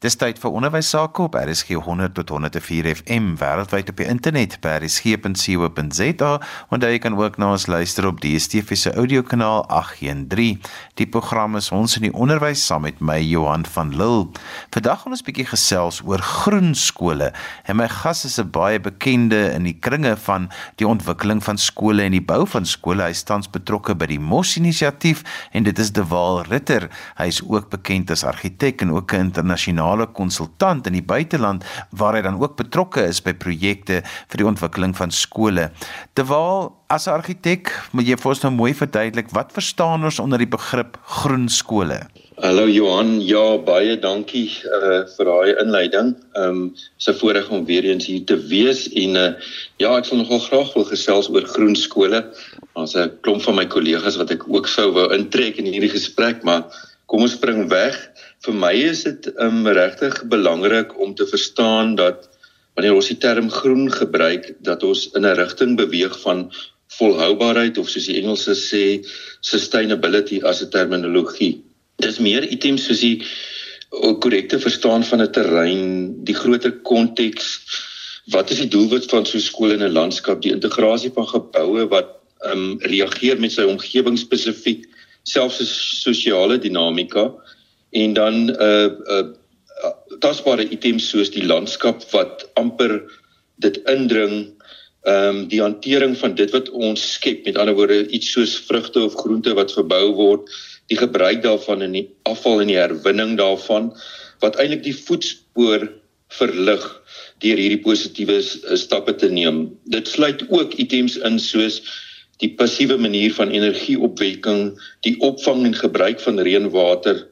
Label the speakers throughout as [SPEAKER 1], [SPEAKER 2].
[SPEAKER 1] Dis tyd vir onderwys sake op RSG 100 tot 104 FM wêreldwyd op die internet by rsg.co.za en jy kan ook na ons luister op die DSTV se audiokanaal 813. Die program is ons in die onderwys saam met my Johan van Lille. Vandag gaan ons 'n bietjie gesels oor groen skole en my gas is 'n baie bekende in die kringe van die ontwikkeling van skole en die bou van skole. Hy staan betrokke by die Mos inisiatief en dit is De Waal Ritter. Hy is ook bekend as argitek en ook 'n internasionale internasionale konsultant in die buiteland waar hy dan ook betrokke is by projekte vir die ontwikkeling van skole. Terwyl as 'n argitek, moet jy vir ons nou mooi verduidelik wat verstaan ons onder die begrip groen skole?
[SPEAKER 2] Hallo Johan, ja baie dankie uh, vir daai inleiding. Ehm um, se voorreg om weer eens hier te wees en uh, ja, ek sal nogal graag wil gesels oor groen skole. Ons 'n klomp van my kollegas wat ek ook sou wou intrek in hierdie gesprek, maar kom ons spring weg vir my is dit um, regtig belangrik om te verstaan dat wanneer ons die term groen gebruik dat ons in 'n rigting beweeg van volhoubaarheid of soos die Engelse sê sustainability as 'n terminologie. Dis meer items soos die korrekte verstaan van 'n terrein, die groter konteks, wat is die doelwit van so 'n skool in 'n landskap, die integrasie van geboue wat ehm um, reageer met sy omgewing spesifiek, selfs 'n sosiale dinamika en dan 'n uh, eh, 'n uh, eh, tasbare items soos die landskap wat amper dit indring ehm um, die hantering van dit wat ons skep met ander woorde iets soos vrugte of groente wat verbou word die gebruik daarvan in die afval en die herwinning daarvan wat eintlik die voetspoor verlig deur hierdie positiewe stappe te neem. Dit sluit ook items in soos die passiewe manier van energieopwekking die opvang en gebruik van reënwater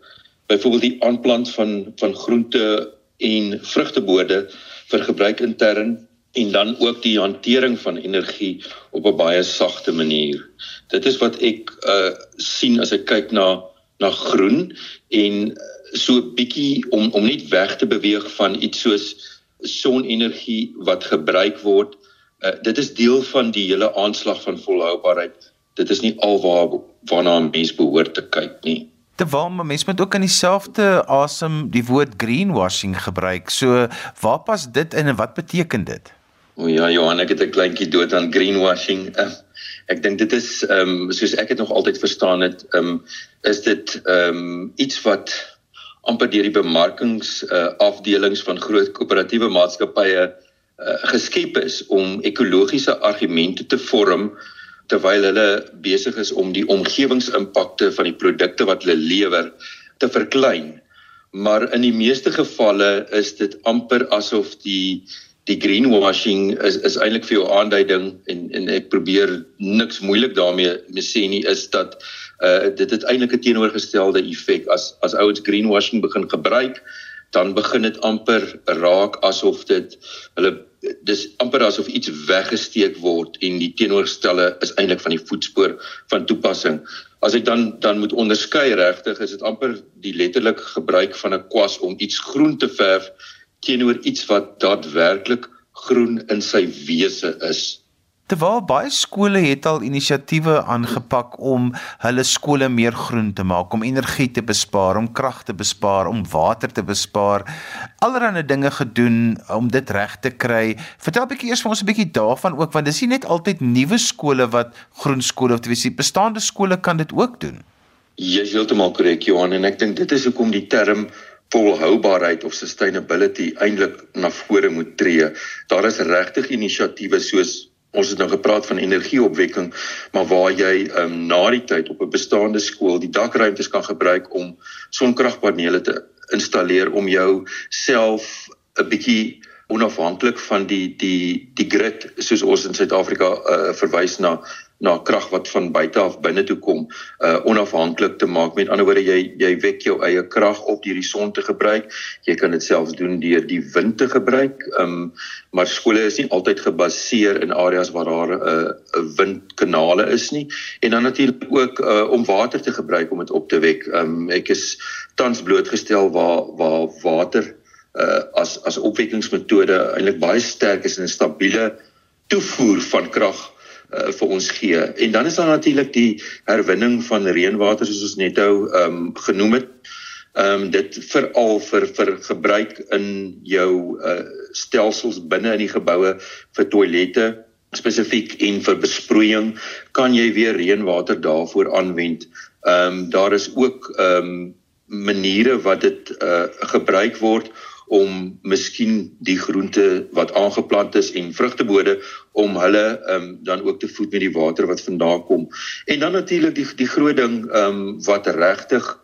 [SPEAKER 2] byvoorbeeld die aanplant van van groente en vrugtebode vir gebruik intern en dan ook die hantering van energie op 'n baie sagte manier. Dit is wat ek uh sien as ek kyk na na groen en so 'n bietjie om om net weg te beweeg van iets soos sonenergie wat gebruik word. Uh dit is deel van die hele aanslag van volhoubaarheid. Dit is nie alwaar waarna 'n mens behoort te kyk nie
[SPEAKER 1] terwyl mense met ook in dieselfde asem die woord greenwashing gebruik. So waar pas dit in en wat beteken dit?
[SPEAKER 2] O ja, Johan, ek het 'n kleintjie dood aan greenwashing. Uh, ek dink dit is ehm um, soos ek dit nog altyd verstaan het, ehm um, is dit ehm um, iets wat amper deur die bemarkings uh, afdelings van groot koöperatiewe maatskappye uh, geskep is om ekologiese argumente te vorm terwyl hulle besig is om die omgewingsimpakte van die produkte wat hulle lewer te verklein. Maar in die meeste gevalle is dit amper asof die die greenwashing is is eintlik vir jou aanduiding en en ek probeer niks moeilik daarmee mee sê nie is dat uh dit het eintlik 'n teenoorgestelde effek as as ouens greenwashing begin gebruik dan begin dit amper raak asof dit hulle dis amper asof iets weggesteek word en die teenoorstelle is eintlik van die voetspoor van toepassing. As ek dan dan moet onderskei regtig is dit amper die letterlik gebruik van 'n kwas om iets groen te verf teenoor iets wat daadwerklik groen in sy wese is.
[SPEAKER 1] Terwyl baie skole het al inisiatiewe aangepak om hulle skole meer groen te maak, om energie te bespaar, om krag te bespaar, om water te bespaar. Allerhande dinge gedoen om dit reg te kry. Vertel 'n bietjie eers vir ons 'n bietjie daarvan ook want dis nie net altyd nuwe skole wat groen skole of tenminste bestaande skole kan dit ook doen.
[SPEAKER 2] Jy is heeltemal korrek Johan en ek dink dit is hoekom die term volhoubaarheid of sustainability eintlik na vore moet tree. Daar is regtig inisiatiewe soos ons het nou gepraat van energieopwekking, maar waar jy um, na die tyd op 'n bestaande skool die dakruimtes kan gebruik om sonkragpanele te installeer om jou self 'n bietjie onafhanklik van die die die grid soos ons in Suid-Afrika uh, verwys na na krag wat van buite af binne toe kom uh onafhanklik te maak. Met ander woorde jy jy wek jou eie krag op deur die son te gebruik. Jy kan dit selfs doen deur die wind te gebruik. Um maar skole is nie altyd gebaseer in areas waar daar uh, 'n windkanale is nie. En dan natuurlik ook uh om water te gebruik om dit op te wek. Um ek is tans blootgestel waar waar water uh as as opwekkingsmetode eintlik baie sterk is en 'n stabiele toevoer van krag uh, vir ons gee. En dan is daar natuurlik die herwinning van reënwater soos ons net nou ehm um, genoem het. Ehm um, dit veral vir vir gebruik in jou uh stelsels binne in die geboue vir toilette spesifiek en vir besproeiing kan jy weer reënwater daarvoor aanwend. Ehm um, daar is ook ehm um, maniere wat dit uh gebruik word om miskien die groente wat aangeplant is en vrugtebode om hulle ehm um, dan ook te voed met die water wat vandaan kom. En dan natuurlik die die groot ding ehm um, wat regtig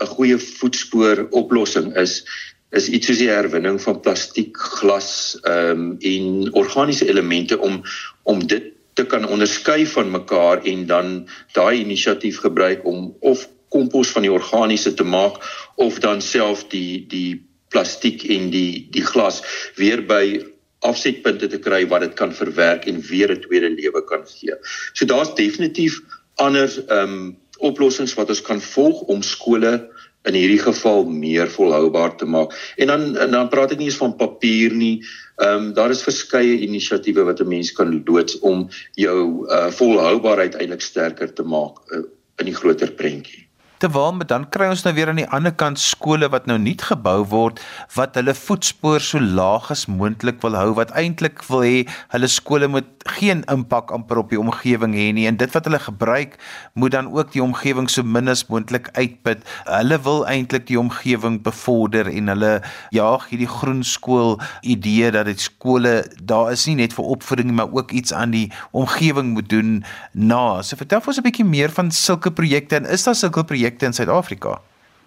[SPEAKER 2] 'n goeie voetspoor oplossing is is iets soos die herwinning van plastiek, glas ehm um, en organiese elemente om om dit te kan onderskei van mekaar en dan daai inisiatief gebruik om of kompos van die organiese te maak of dan self die die plastiek en die die glas weer by afsetpunte te kry wat dit kan verwerk en weer 'n tweede lewe kan gee. So daar's definitief ander ehm um, oplossings wat ons kan volg om skole in hierdie geval meer volhoubaar te maak. En dan en dan praat ek nie eens van papier nie. Ehm um, daar is verskeie inisiatiewe wat 'n mens kan loods om jou uh, volhoubaarheid eintlik sterker te maak uh, in die groter prentjie.
[SPEAKER 1] Terwyl met dan kry ons nou weer aan die ander kant skole wat nou nuut gebou word wat hulle voetspoor so laag as moontlik wil hou wat eintlik wil hê hulle skole moet geen impak amper op die omgewing hê nie en dit wat hulle gebruik moet dan ook die omgewing so min as moontlik uitput. Hulle wil eintlik die omgewing bevorder en hulle jaag hierdie groen skool idee dat dit skole daar is nie net vir opvoeding maar ook iets aan die omgewing moet doen na. So vertel ons 'n bietjie meer van sulke projekte en is daar sulke projekte projekte in Suid-Afrika?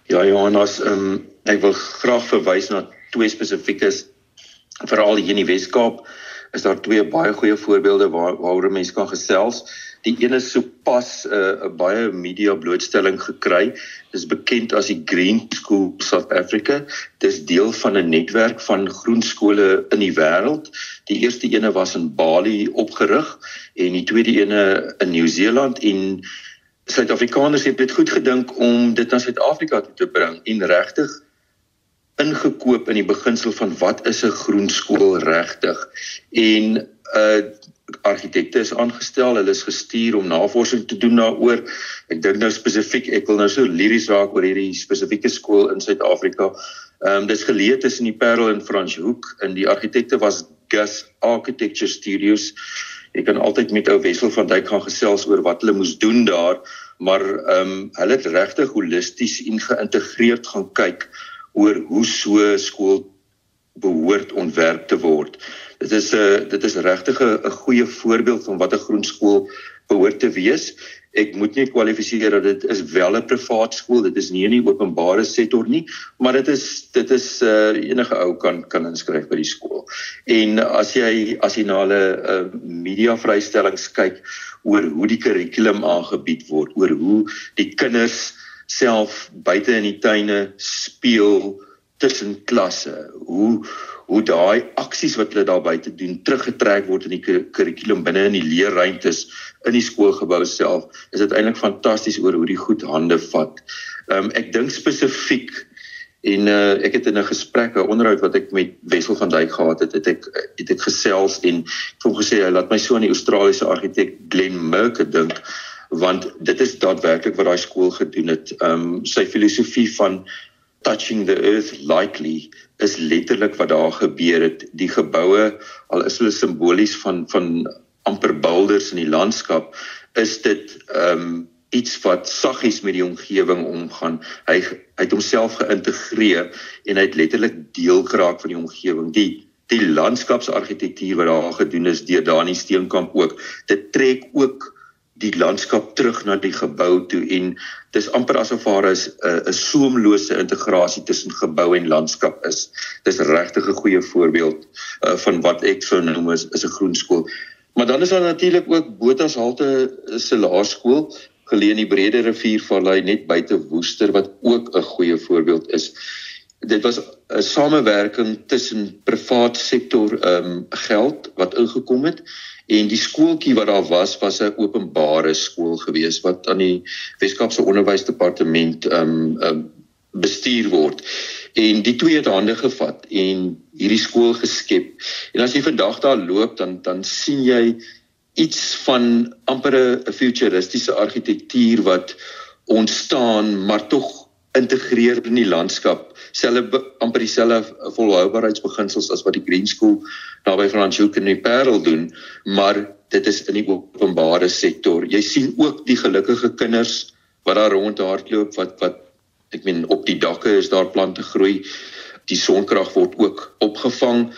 [SPEAKER 2] Ja, Johannes, um, ek wil graag verwys na twee spesifiekes veral hier in die Wes-Kaap is daar twee baie goeie voorbeelde waar waaroor mense kan gesels. Die een is sopas eh, 'n uh, baie media blootstelling gekry. Dis bekend as die Green School South Africa. Dis deel van 'n netwerk van groen skole in die wêreld. Die eerste ene was in Bali opgerig en die tweede ene in Nieu-Seeland en Suid-Afrikaners het dit goed gedink om dit na Suid-Afrika toe te bring en regtig ingekoop in die beginsel van wat is 'n groen skool regtig en 'n uh, argitekte is aangestel, hulle is gestuur om navorsing te doen daaroor. Ek dink nou spesifiek, ek wil nou so liries raak oor hierdie spesifieke skool in Suid-Afrika. Ehm um, dis geleë tussen die Parel en Franshoek en die argitekte was Gus Architecture Studios jy kan altyd met ou Wessel van Duyk gaan gesels oor wat hulle moes doen daar, maar ehm um, hulle het regtig holisties en geïntegreerd gaan kyk oor hoe so skool behoort ontwerp te word. Dit is 'n uh, dit is regtig 'n goeie voorbeeld van wat 'n groen skool behoort te wees ek moet nie kwalifiseer dat dit is wel 'n privaat skool, dit is nie in die openbare sektor nie, maar dit is dit is uh, enige ou kan kan inskryf by die skool. En as jy as jy na hulle uh, media vrystellings kyk oor hoe die kurrikulum aangebied word, oor hoe die kinders self buite in die tuine speel tussen klasse, hoe hoe daai aksies wat hulle daar buite doen teruggetrek word in die kurrikulum binne in die leerruimtes in die skoolgebou self is dit eintlik fantasties oor hoe die goed hande vat. Ehm um, ek dink spesifiek en uh, ek het in 'n gesprek 'n onderhoud wat ek met Wessel van Duyk gehad het, het ek het ek gesels en ek het gesê hy laat my so aan die Australiese argitek Glenn Merker dink want dit is daadwerklik wat daai skool gedoen het. Ehm um, sy filosofie van touching the earth lightly is letterlik wat daar gebeur het. Die geboue al is hulle simbolies van van amper boulders in die landskap is dit ehm um, iets wat saggies met die omgewing omgaan. Hy hy het homself geïntegreer en hy het letterlik deel geraak van die omgewing. Die die landskapsargitektuur wat daar gedoen is deur Dani Steenkamp ook dit trek ook die landskap terug na die gebou toe en dis amper asof daar is 'n uh, 'n soemlose integrasie tussen gebou en landskap is. Dis regtig 'n goeie voorbeeld uh, van wat ek sou noem is is 'n groen skool. Maar dan is daar natuurlik ook Botas Halte se laerskool geleë in die Brede Riviervallei net buite Woester wat ook 'n goeie voorbeeld is. Dit was 'n samewerking tussen privaat sektor ehm um, geld wat ingekom het En die skooltjie wat daar was was 'n openbare skool gewees wat aan die Weskaapse Onderwysdepartement ehm um, um, bestuur word. En die twee het hande gevat en hierdie skool geskep. En as jy vandag daar loop dan dan sien jy iets van amper 'n futuristiese argitektuur wat ontstaan maar tog integreer in die landskap. Selfe amper dieselfde volhoubaarheidsbeginsels as wat die Green School naby Franschhoek en die Parel doen, maar dit is in die openbare sektor. Jy sien ook die gelukkige kinders wat daar rondhardloop wat wat ek meen op die dakke is daar plante groei. Die sonkrag word ook opgevang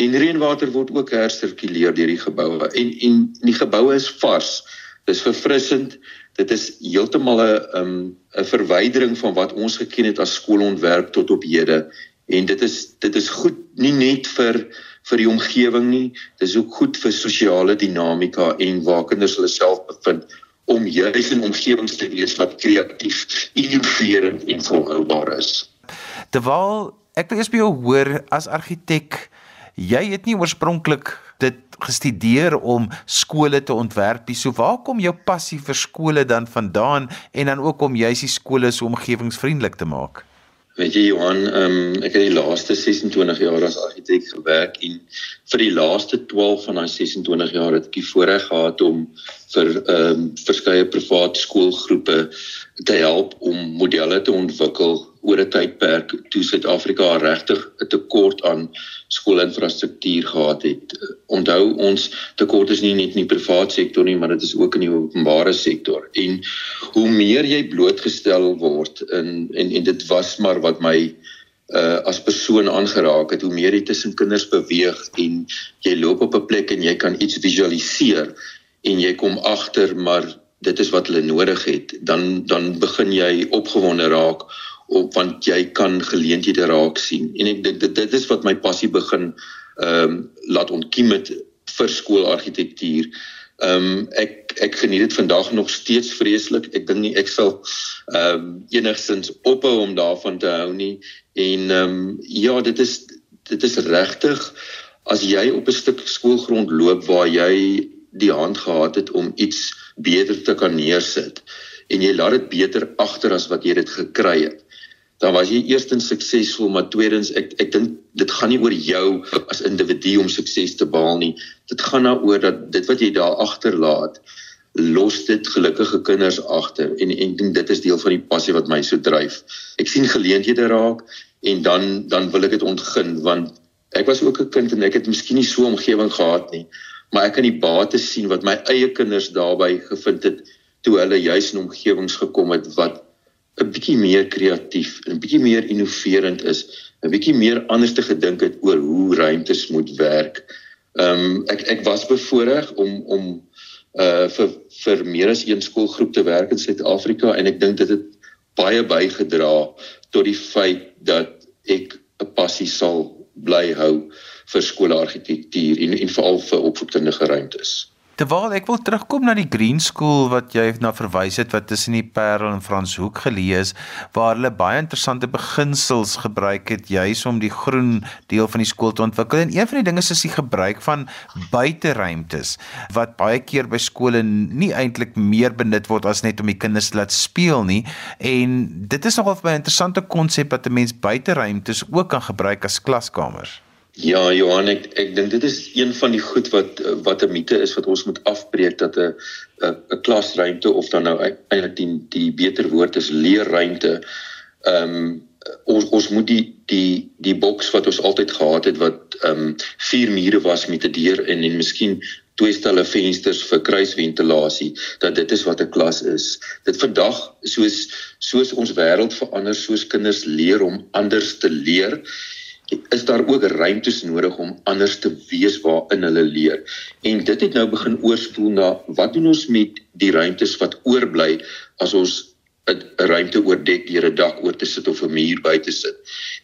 [SPEAKER 2] en reënwater word ook hersirkuleer deur die geboue. En en die geboue is vars. Dis verfrissend. Dit is heeltemal 'n 'n um, verwydering van wat ons geken het as skoolontwerp tot op hede. En dit is dit is goed nie net vir vir die omgewing nie, dit is ook goed vir sosiale dinamika en waar kinders hulle self bevind om juis in omgewings te wees wat kreatief, innoverend en volhoubaar is.
[SPEAKER 1] Terwyl ek wil eers by jou hoor as argitek, jy het nie oorspronklik dit gestudeer om skole te ontwerp nie. So waar kom jou passie vir skole dan vandaan en dan ook om juis die skole so omgewingsvriendelik te maak?
[SPEAKER 2] Weet jy Johan, um, ek het die laaste 26 jaar as argitek gewerk en vir die laaste 12 van daai 26 jaar het ek die voorreg gehad om vir ehm um, verskeie privaat skoolgroepe te help om modelle te ontwikkel oor 'n tydperk toe Suid-Afrika regtig 'n tekort aan skoolinfrastruktuur gehad het. Onthou ons tekort is nie net in die privaat sektor nie, maar dit is ook in die openbare sektor. En hoe meer jy blootgestel word in en en dit was maar wat my uh as persoon aangeraak het hoe meer jy tussen kinders beweeg en jy loop op 'n plek en jy kan iets visualiseer en jy kom agter maar dit is wat hulle nodig het dan dan begin jy opgewonde raak op want jy kan geleenthede raak sien en ek dink dit dit is wat my passie begin ehm um, laat ontkiem het vir skoolargitektuur. Ehm um, ek ek geniet dit vandag nog steeds vreeslik. Ek dink nie ek sal ehm um, enigstens ophou om daarvan te hou nie en ehm um, ja, dit is dit is regtig as jy op 'n stuk skoolgrond loop waar jy die hand gehad het om iets beter te kan neersit en jy laat dit beter agter as wat jy dit gekry het dan was jy eerstens suksesvol maar tweedens ek ek dink dit gaan nie oor jou as individu om sukses te behaal nie. Dit gaan daaroor dat dit wat jy daar agterlaat los dit gelukkige kinders agter. En en dink dit is deel van die passie wat my so dryf. Ek sien geleenthede raak en dan dan wil ek dit ontgin want ek was ook 'n kind en ek het miskien nie so 'n omgewing gehad nie maar ek kan die bates sien wat my eie kinders daarbey gevind het toe hulle juis in omgewings gekom het wat 'n bietjie meer kreatief en 'n bietjie meer innoverend is, 'n bietjie meer anders te gedink het oor hoe ruimtes moet werk. Ehm um, ek ek was bevoorreg om om uh vir vir meer as een skoolgroep te werk in Suid-Afrika en ek dink dit het baie bygedra tot die feit dat ek 'n passie sal bly hou vir skoolargitektuur en en veral vir opvoedkundige ruimtes.
[SPEAKER 1] Terwyl ek wil terugkom na die Green School wat jy na verwys het wat tussen die Parel en Franshoek geleë is waar hulle baie interessante beginsels gebruik het juis om die groen deel van die skool te ontwikkel. En een van die dinge is die gebruik van buiteruimtes wat baie keer by skole nie eintlik meer benut word as net om die kinders te laat speel nie. En dit is nogal 'n interessante konsep dat 'n mens buiteruimtes ook kan gebruik as klaskamers.
[SPEAKER 2] Ja, Johan, ek ek dink dit is een van die goed wat wat 'n mite is wat ons moet afbreek dat 'n 'n klasruimte of dan nou eintlik die die beter woord is leerruimte. Ehm um, ons ons moet die die die boks wat ons altyd gehad het wat ehm um, vier mure was met 'n deur in en miskien twee stelle vensters vir kruisventilasie dat dit is wat 'n klas is. Dit vandag soos soos ons wêreld verander, soos kinders leer om anders te leer is daar ook ruimtes nodig om anders te wees waarin hulle leer. En dit het nou begin oorspoel na wat doen ons met die ruimtes wat oorbly as ons 'n ruimte oordek deur 'n dak oor te sit of 'n muur by te sit.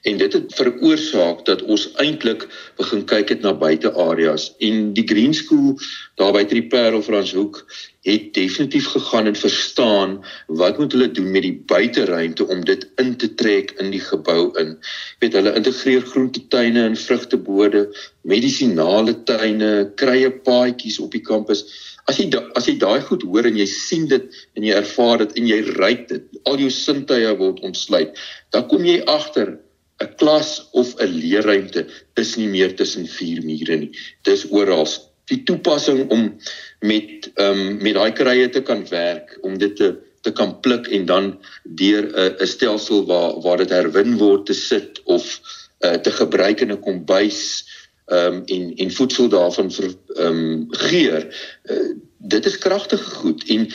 [SPEAKER 2] En dit het veroorsaak dat ons eintlik begin kyk het na buiteareas en die Green School daar by die Parel Franshoek het definitief gegaan en verstaan wat moet hulle doen met die buiteruimte om dit in te trek in die gebou in. Weet hulle integreer groentetuine en vrugtebode, medisinale tuine, krye paadjies op die kampus. As jy as jy daai goed hoor en jy sien dit en jy ervaar dit en jy ruik dit, al jou sintuie word ontsluit, dan kom jy agter 'n klas of 'n leerruimte is nie meer tussen vier mure nie. Dis oral die toepassing om met ehm um, met daai krye te kan werk om dit te te kan pluk en dan deur 'n uh, stelsel waar waar dit herwin word te sit of uh, te gebruik in 'n kombuis ehm um, en en voedsel daarvan vir ehm um, geur. Uh, dit is kragtige goed en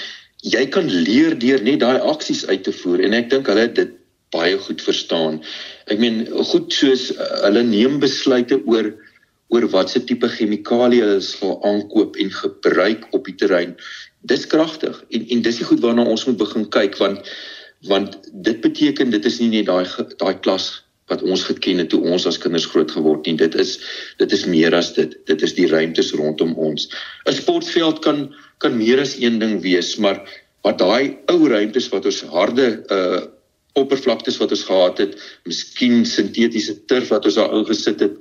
[SPEAKER 2] jy kan leer deur net daai aksies uit te voer en ek dink hulle dit baie goed verstaan. Ek meen goed soos uh, hulle neem besluite oor oor watse tipe chemikalieë hulle sal aankoop en gebruik op die terrein. Dis kragtig en en dis die goed waarna ons moet begin kyk want want dit beteken dit is nie net daai daai klas wat ons geken het toe ons as kinders groot geword nie. Dit is dit is meer as dit. Dit is die ruimtes rondom ons. 'n Sportveld kan kan meer as een ding wees, maar wat daai ou ruimtes wat ons harde uh oppervlaktes wat ons gehad het, miskien sintetiese turf wat ons daar ingesit het,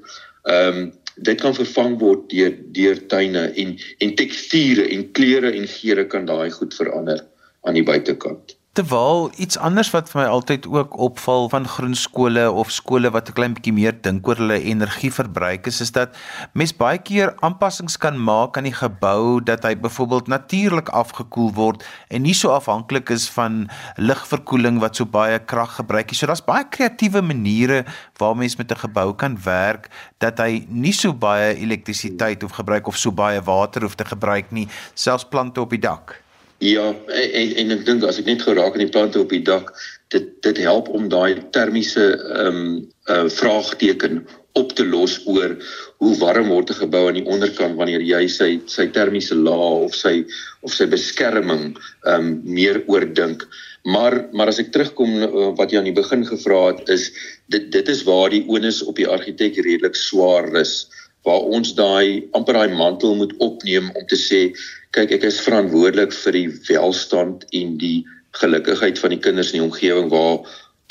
[SPEAKER 2] ehm um, dit kan vervang word deur deur tuine en en teksture en kleure en geure kan daai goed verander aan die buitekant.
[SPEAKER 1] Terwyl iets anders wat vir my altyd ook opval van groenskole of skole wat 'n klein bietjie meer dink oor hulle energieverbruik is, is dat mens baie keer aanpassings kan maak aan die gebou dat hy byvoorbeeld natuurlik afgekoel word en nie so afhanklik is van lugverkoeling wat so baie krag gebruik nie. So daar's baie kreatiewe maniere waar mens met 'n gebou kan werk dat hy nie so baie elektrisiteit hoef gebruik of so baie water hoef te gebruik nie, selfs plante op die dak.
[SPEAKER 2] Ja, en en ek dink as ek net geraak aan die plante op die dak, dit dit help om daai termiese ehm um, uh, vraagteken op te los oor hoe warm word 'n gebou aan die onderkant wanneer jy sy sy termiese laag of sy of sy beskerming ehm um, meer oordink. Maar maar as ek terugkom uh, wat jy aan die begin gevra het is dit dit is waar die onus op die argitek redelik swaar is waar ons daai amper daai mantel moet opneem om te sê kyk ek is verantwoordelik vir die welstand en die gelukkigheid van die kinders in die omgewing waar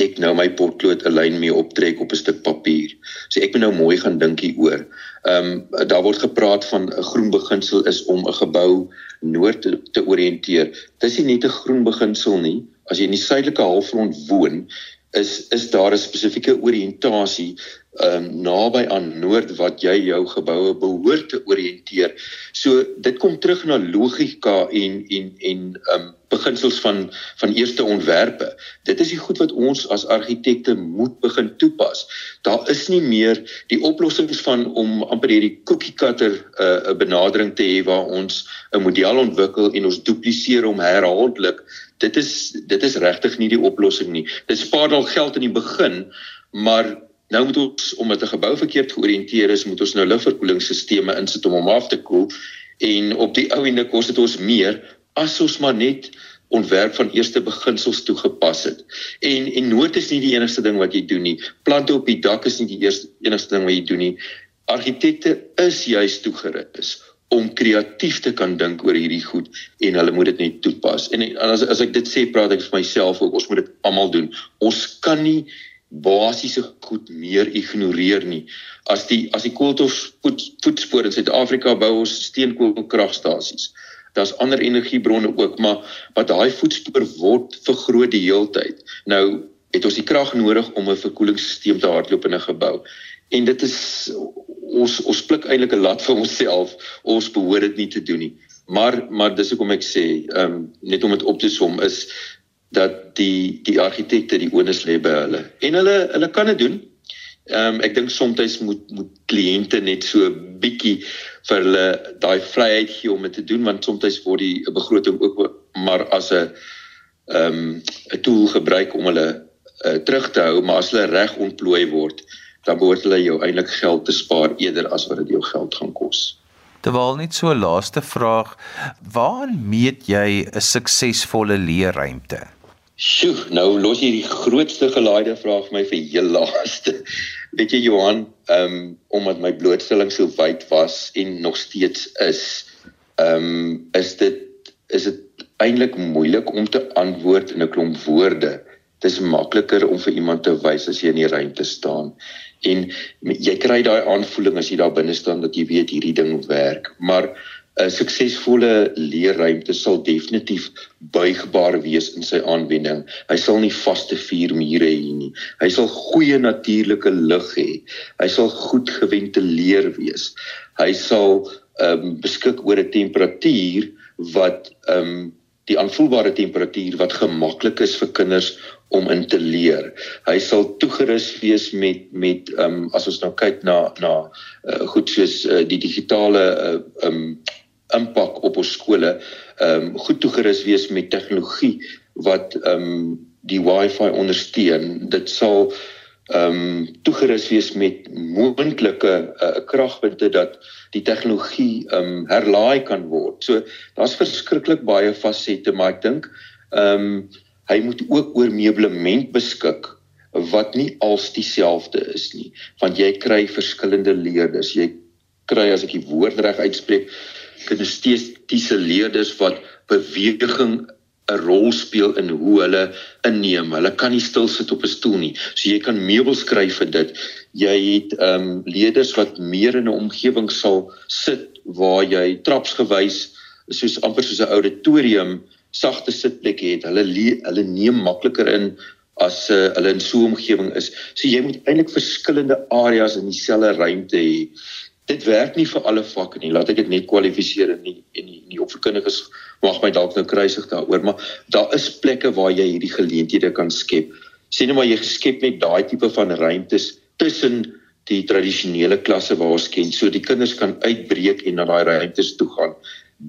[SPEAKER 2] ek nou my potlood 'n lyn mee optrek op 'n stuk papier. So ek moet nou mooi gaan dink hieroor. Ehm um, daar word gepraat van 'n groen beginsel is om 'n gebou noord te, te oriënteer. Dis nie net 'n groen beginsel nie. As jy in die suidelike halfrond woon, is is daar 'n spesifieke oriëntasie ehm um, naby aan noord wat jy jou geboue behoort te oriënteer. So dit kom terug na logika en en en ehm um, beginsels van van eerste ontwerpe. Dit is die goed wat ons as argitekte moet begin toepas. Daar is nie meer die oplossings van om amper hierdie cookie cutter eh, 'n uh, benadering te hê waar ons 'n model ontwikkel en ons dupliseer hom herhaaldelik. Dit is dit is regtig nie die oplossing nie. Dit spaar dalk geld in die begin, maar Nou moet ons omdat 'n gebou verkeerd georiënteer is, moet ons nou lugverkoelingsstelsels insit om hom af te koel en op die ou ende kos dit ons meer as ons maar net ontwerp van eerste beginsels toegepas het. En en nood is nie die enigste ding wat jy doen nie. Plante op die dak is nie die eerste enigste ding wat jy doen nie. Argitekte is juis toegerus om kreatief te kan dink oor hierdie goed en hulle moet dit net toepas. En as as ek dit sê, praat ek vir myself ook. Ons moet dit almal doen. Ons kan nie basiese goed meer ignoreer nie. As die as die koolstofvoetspore in Suid-Afrika bou ons steenkoolkragstasies. Daar's ander energiebronne ook, maar wat daai voetspoor word vergroot die heeltyd. Nou het ons die krag nodig om 'n verkoelingsstelsel te hardloop in 'n gebou. En dit is ons ons pluk eintlik 'n lat vir onsself. Ons behoort dit nie te doen nie. Maar maar dis hoekom ek sê, ehm um, net om dit op te som is dat die die argitekte die onus lê by hulle. En hulle hulle kan dit doen. Ehm um, ek dink soms moet moet kliënte net so bietjie vir hulle daai vryheid gee om dit te doen want soms word die begroting ook maar as 'n ehm um, 'n tool gebruik om hulle uh, terug te hou, maar as hulle reg ontplooi word, dan behoort hulle jou eintlik geld te spaar eerder as wat dit jou geld gaan kos.
[SPEAKER 1] Terwyl net so laaste vraag, waaraan meet jy 'n suksesvolle leerruimte?
[SPEAKER 2] Sjoe, nou los jy die grootste gelaaide vraag vir my vir heel laaste. Weet jy Johan, ehm um, omdat my blootstelling so wyd was en nog steeds is, ehm um, is dit is dit eintlik moeilik om te antwoord in 'n klomp woorde. Dit is makliker om vir iemand te wys as jy in die ruimte staan. En jy kry daai aanvoeling as jy daar binne staan dat jy weet hierdie ding werk, maar 'n suksesvolle leerruimte sal definitief buigbaar wees in sy aanwending. Hy sal nie vaste vier mure hê nie. Hy sal goeie natuurlike lig hê. Hy sal goed geventileer wees. Hy sal ehm um, beskik oor 'n temperatuur wat ehm um, die aanvoelbare temperatuur wat gemaklik is vir kinders om in te leer. Hy sal toegerus wees met met ehm um, as ons nou kyk na na uh, goed soos uh, die digitale uh, um impak op ons skole, ehm um, goed toegerus wees met tegnologie wat ehm um, die wifi ondersteun. Dit sal ehm um, toegerus wees met moontlike uh, kragpunte dat die tegnologie ehm um, herlaai kan word. So daar's verskriklik baie fasette, maar ek dink ehm um, hy moet ook oor meublement beskik wat nie als dieselfde is nie want jy kry verskillende leerders jy kry as ek die woord reg uitspreek kinestetiese leerders wat beweging 'n rol speel in hoe hulle inneem. Hulle kan nie stil sit op 'n stoel nie. So jy kan meubels kry vir dit. Jy het ehm um, leerders wat meer in 'n omgewing sal sit waar jy trapsgewys soos amper soos 'n auditorium sagte sitplekke het. Hulle hulle neem makliker in as uh, hulle in so 'n omgewing is. So jy moet eintlik verskillende areas in dieselfde ruimte hê. Dit werk nie vir alle vakke nie. Laat ek dit net kwalifiseer en nie en nie, nie opvoedkundiges mag my dalk nou kruisig daaroor, maar daar is plekke waar jy hierdie geleenthede kan skep. Sien nou maar jy geskep net daai tipe van ruimtes tussen die tradisionele klasse waar ons ken, so die kinders kan uitbreek en na daai ruimtes toe gaan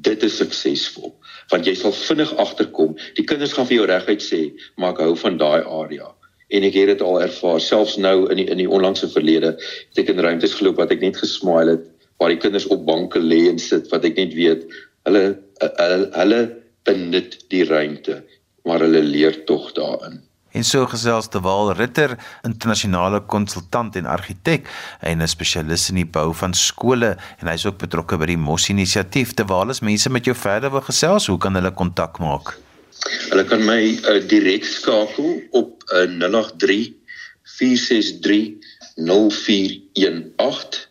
[SPEAKER 2] dit is suksesvol want jy sal vinnig agterkom die kinders gaan vir jou reguit sê maar ek hou van daai area. En ek het dit al ervaar selfs nou in die in die onlangse verlede het ek in ruimtes geloop wat ek net gesmile het waar die kinders op banke lê en sit wat ek net weet hulle hulle, hulle benut die ruimte maar hulle leer tog daarin
[SPEAKER 1] En so gesels te Waal Ritter, internasionale konsultant en argitek en 'n spesialis in die bou van skole en hy's ook betrokke by die Mos inisiatief. Te Waal is mense met jou verder wil gesels, hoe kan hulle kontak maak?
[SPEAKER 2] Hulle kan my uh, direk skakel op uh, 083 463 0418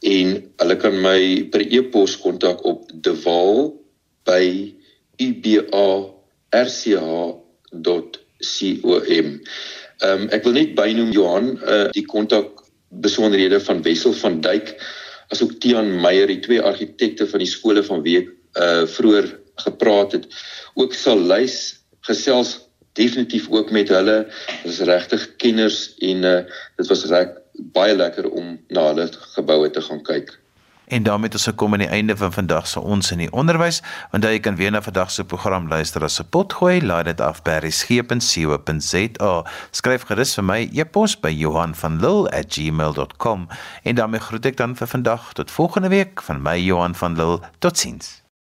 [SPEAKER 2] en hulle kan my per e-pos kontak op dewaal@uba.rch.com com. Ehm um, ek wil net bynoem Johan uh die kontak besonderhede van Wessel van Duyk asook Tiaan Meyer, die twee argitekte van die skole van wie ek uh vroeër gepraat het. Ook sal lys gesels definitief ook met hulle. Hulle is regtig kenners en uh dit was reg baie lekker om na hulle geboue te gaan kyk.
[SPEAKER 1] En daarmee het ons gekom aan die einde van vandag se ons in die onderwys. Onthou jy kan weer na vandag se program luister as 'n potgooi. Laai dit af by resgep.co.za. Skryf gerus vir my e-pos by Johan van Lille@gmail.com. En daarmee groet ek dan vir vandag tot volgende week van my Johan van Lille. Totsiens.